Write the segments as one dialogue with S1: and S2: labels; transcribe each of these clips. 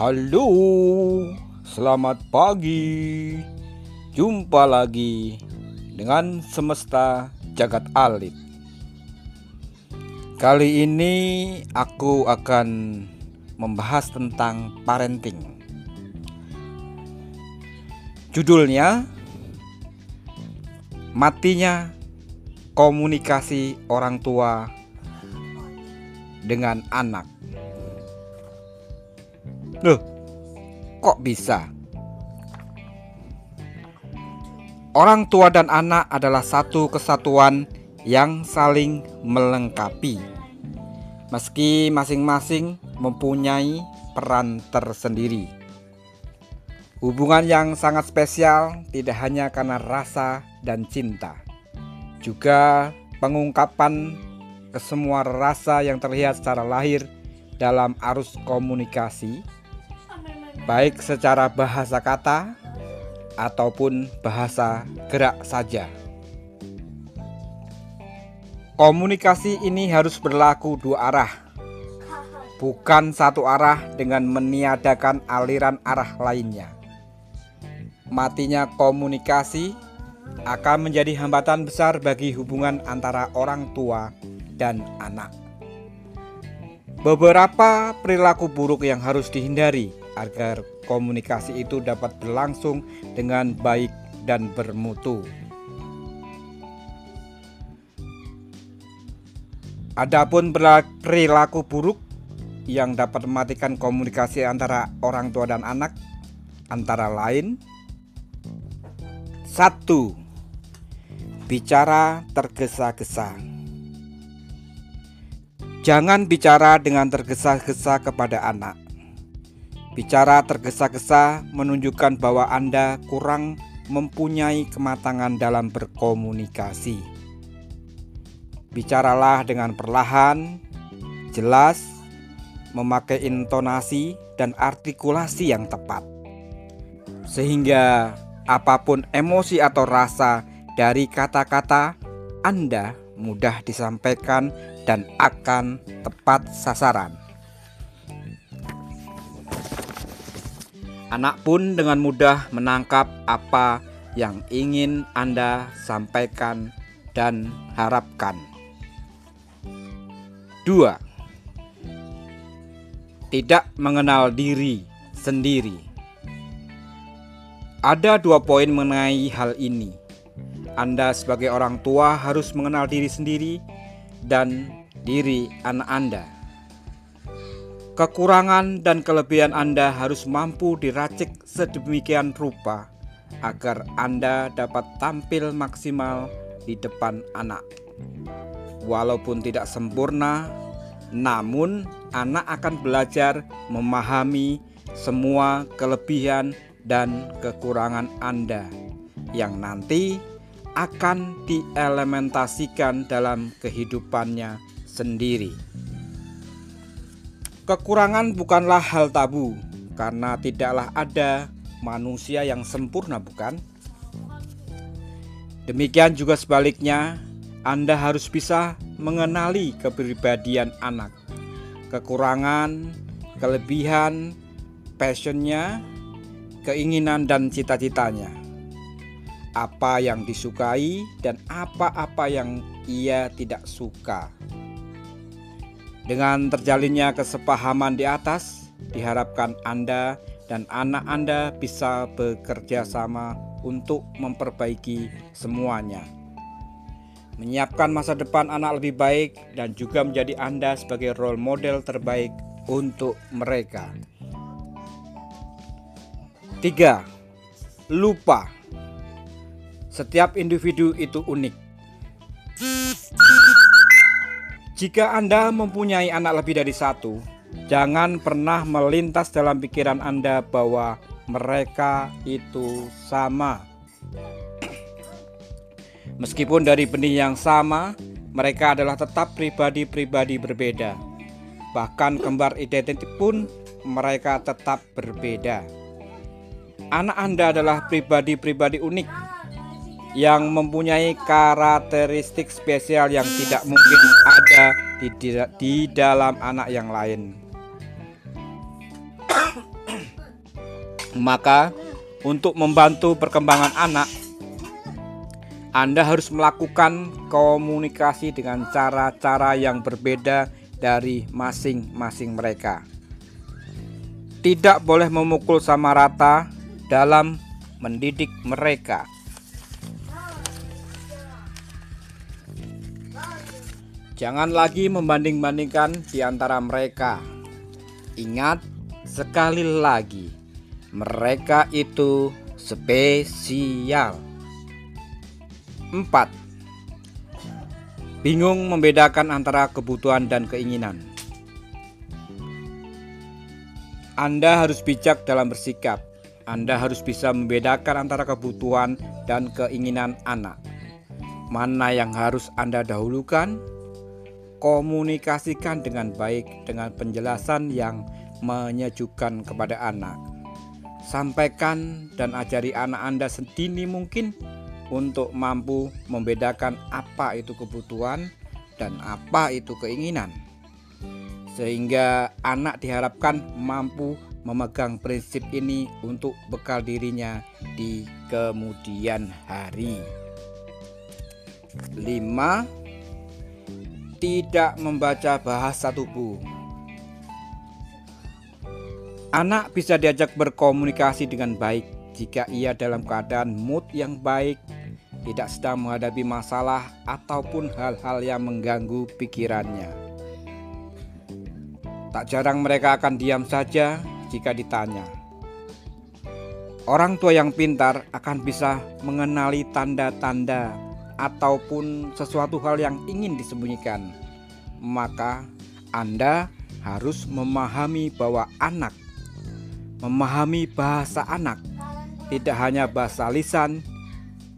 S1: Halo, selamat pagi. Jumpa lagi dengan semesta jagat alit. Kali ini aku akan membahas tentang parenting. Judulnya Matinya komunikasi orang tua dengan anak. Loh, kok bisa? Orang tua dan anak adalah satu kesatuan yang saling melengkapi. Meski masing-masing mempunyai peran tersendiri. Hubungan yang sangat spesial tidak hanya karena rasa dan cinta, juga pengungkapan kesemua rasa yang terlihat secara lahir dalam arus komunikasi, baik secara bahasa kata ataupun bahasa gerak saja. Komunikasi ini harus berlaku dua arah, bukan satu arah dengan meniadakan aliran arah lainnya matinya komunikasi akan menjadi hambatan besar bagi hubungan antara orang tua dan anak. Beberapa perilaku buruk yang harus dihindari agar komunikasi itu dapat berlangsung dengan baik dan bermutu. Adapun perilaku buruk yang dapat mematikan komunikasi antara orang tua dan anak antara lain satu, bicara tergesa-gesa. Jangan bicara dengan tergesa-gesa kepada anak. Bicara tergesa-gesa menunjukkan bahwa Anda kurang mempunyai kematangan dalam berkomunikasi. Bicaralah dengan perlahan, jelas, memakai intonasi dan artikulasi yang tepat, sehingga apa pun emosi atau rasa dari kata-kata Anda mudah disampaikan dan akan tepat sasaran. Anak pun dengan mudah menangkap apa yang ingin Anda sampaikan dan harapkan. 2. Tidak mengenal diri sendiri. Ada dua poin mengenai hal ini. Anda sebagai orang tua harus mengenal diri sendiri dan diri anak Anda. Kekurangan dan kelebihan Anda harus mampu diracik sedemikian rupa agar Anda dapat tampil maksimal di depan anak. Walaupun tidak sempurna, namun anak akan belajar memahami semua kelebihan dan kekurangan Anda yang nanti akan dielementasikan dalam kehidupannya sendiri. Kekurangan bukanlah hal tabu, karena tidaklah ada manusia yang sempurna, bukan? Demikian juga sebaliknya, Anda harus bisa mengenali kepribadian anak, kekurangan, kelebihan, passionnya, keinginan dan cita-citanya, apa yang disukai dan apa-apa yang ia tidak suka. Dengan terjalinnya kesepahaman di atas, diharapkan Anda dan anak Anda bisa bekerja sama untuk memperbaiki semuanya. Menyiapkan masa depan anak lebih baik dan juga menjadi Anda sebagai role model terbaik untuk mereka. 3. Lupa. Setiap individu itu unik. Jika Anda mempunyai anak lebih dari satu, jangan pernah melintas dalam pikiran Anda bahwa mereka itu sama. Meskipun dari benih yang sama, mereka adalah tetap pribadi-pribadi berbeda. Bahkan kembar identik pun mereka tetap berbeda anak Anda adalah pribadi-pribadi unik yang mempunyai karakteristik spesial yang tidak mungkin ada di, di, di dalam anak yang lain. Maka, untuk membantu perkembangan anak, Anda harus melakukan komunikasi dengan cara-cara yang berbeda dari masing-masing mereka. Tidak boleh memukul sama rata dalam mendidik mereka. Jangan lagi membanding-bandingkan di antara mereka. Ingat sekali lagi, mereka itu spesial. 4. Bingung membedakan antara kebutuhan dan keinginan. Anda harus bijak dalam bersikap. Anda harus bisa membedakan antara kebutuhan dan keinginan anak. Mana yang harus Anda dahulukan komunikasikan dengan baik dengan penjelasan yang menyejukkan kepada anak. Sampaikan dan ajari anak Anda sedini mungkin untuk mampu membedakan apa itu kebutuhan dan apa itu keinginan. Sehingga anak diharapkan mampu memegang prinsip ini untuk bekal dirinya di kemudian hari. 5 tidak membaca bahasa tubuh. Anak bisa diajak berkomunikasi dengan baik jika ia dalam keadaan mood yang baik, tidak sedang menghadapi masalah ataupun hal-hal yang mengganggu pikirannya. Tak jarang mereka akan diam saja jika ditanya. Orang tua yang pintar akan bisa mengenali tanda-tanda ataupun sesuatu hal yang ingin disembunyikan, maka Anda harus memahami bahwa anak memahami bahasa anak tidak hanya bahasa lisan,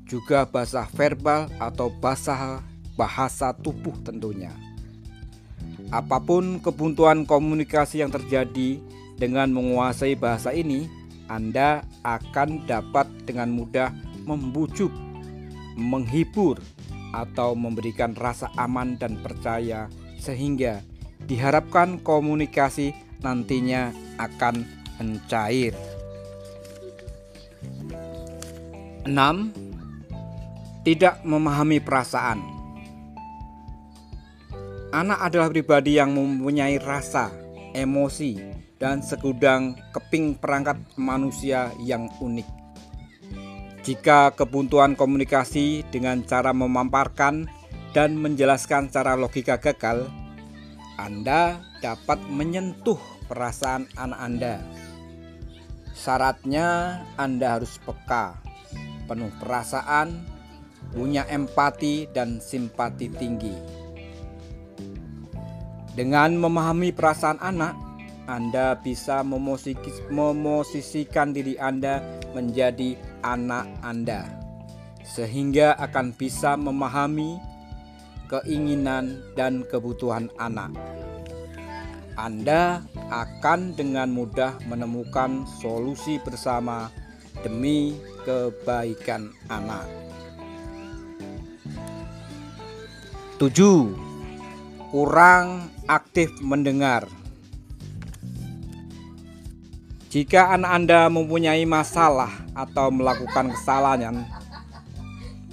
S1: juga bahasa verbal atau bahasa bahasa tubuh tentunya. Apa pun kebuntuan komunikasi yang terjadi dengan menguasai bahasa ini, Anda akan dapat dengan mudah membujuk menghibur, atau memberikan rasa aman dan percaya, sehingga diharapkan komunikasi nantinya akan mencair. 6. Tidak memahami perasaan. Anak adalah pribadi yang mempunyai rasa, emosi, dan segudang keping perangkat manusia yang unik. Jika kebuntuan komunikasi dengan cara memamparkan dan menjelaskan secara logika gagal, Anda dapat menyentuh perasaan anak Anda. Syaratnya Anda harus peka, penuh perasaan, punya empati dan simpati tinggi. Dengan memahami perasaan anak, anda bisa memosisikan diri Anda menjadi anak Anda, sehingga akan bisa memahami keinginan dan kebutuhan anak. Anda akan dengan mudah menemukan solusi bersama demi kebaikan anak. 7. Kurang aktif mendengar. Jika anak Anda mempunyai masalah atau melakukan kesalahan,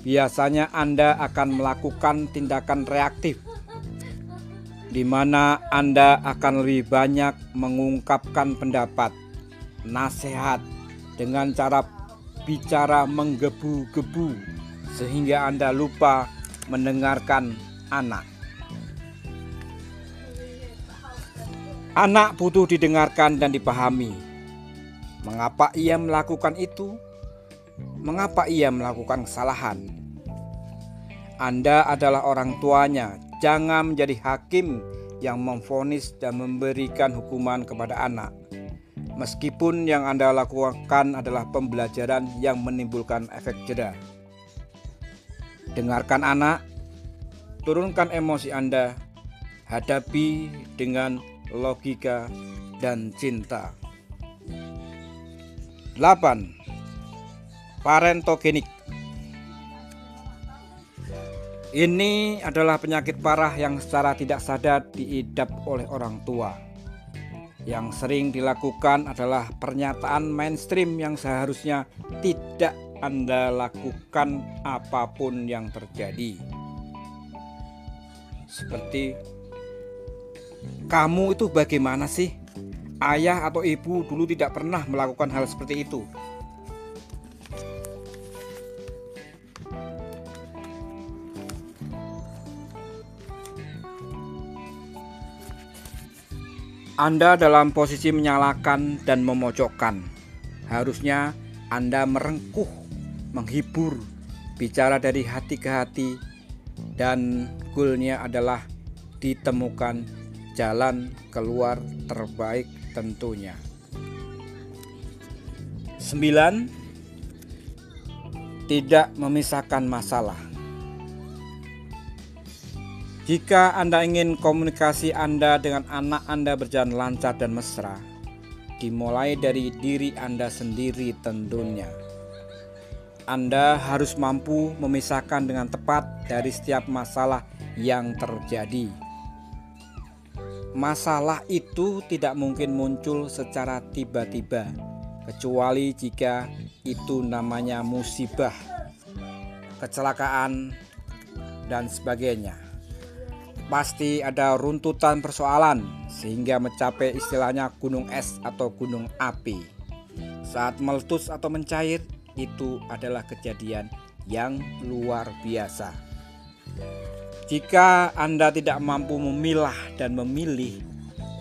S1: biasanya Anda akan melakukan tindakan reaktif, di mana Anda akan lebih banyak mengungkapkan pendapat, nasihat dengan cara bicara menggebu-gebu, sehingga Anda lupa mendengarkan anak. Anak butuh didengarkan dan dipahami Mengapa ia melakukan itu? Mengapa ia melakukan kesalahan? Anda adalah orang tuanya. Jangan menjadi hakim yang memfonis dan memberikan hukuman kepada anak. Meskipun yang Anda lakukan adalah pembelajaran yang menimbulkan efek jeda. Dengarkan anak, turunkan emosi Anda, hadapi dengan logika dan cinta. 8. Parentogenik Ini adalah penyakit parah yang secara tidak sadar diidap oleh orang tua. Yang sering dilakukan adalah pernyataan mainstream yang seharusnya tidak Anda lakukan apa pun yang terjadi. Seperti kamu itu bagaimana sih? Ayah atau ibu dulu tidak pernah melakukan hal seperti itu. Anda dalam posisi menyalahkan dan memojokkan. Harusnya Anda merengkuh, menghibur, bicara dari hati ke hati, dan goalnya adalah ditemukan jalan keluar terbaik tentunya. 9. Tidak memisahkan masalah. Jika Anda ingin komunikasi Anda dengan anak Anda berjalan lancar dan mesra, dimulai dari diri Anda sendiri tentunya. Anda harus mampu memisahkan dengan tepat dari setiap masalah yang terjadi. Masalah itu tidak mungkin muncul secara tiba-tiba, kecuali jika itu namanya musibah, kecelakaan, dan sebagainya pasti ada runtutan persoalan sehingga mencapai istilahnya gunung es atau gunung api. Saat meletus atau mencair itu adalah kejadian yang luar biasa. Jika Anda tidak mampu memilah dan memilih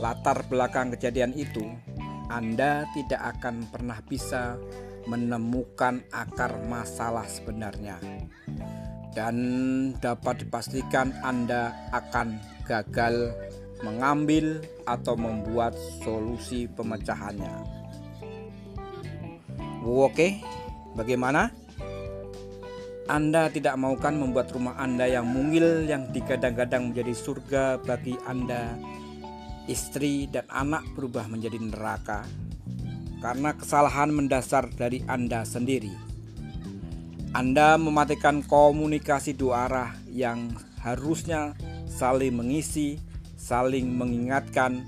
S1: latar belakang kejadian itu, Anda tidak akan pernah bisa menemukan akar masalah sebenarnya dan dapat dipastikan Anda akan gagal mengambil atau membuat solusi pemecahannya. Oke, bagaimana? Anda tidak mau kan membuat rumah Anda yang mungil yang digadang-gadang menjadi surga bagi Anda, istri dan anak berubah menjadi neraka karena kesalahan mendasar dari Anda sendiri. Anda mematikan komunikasi dua arah yang harusnya saling mengisi, saling mengingatkan,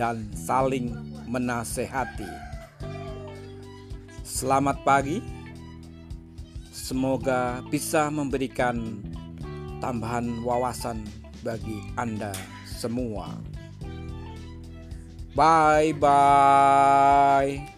S1: dan saling menasehati. Selamat pagi, semoga bisa memberikan tambahan wawasan bagi Anda semua. Bye bye.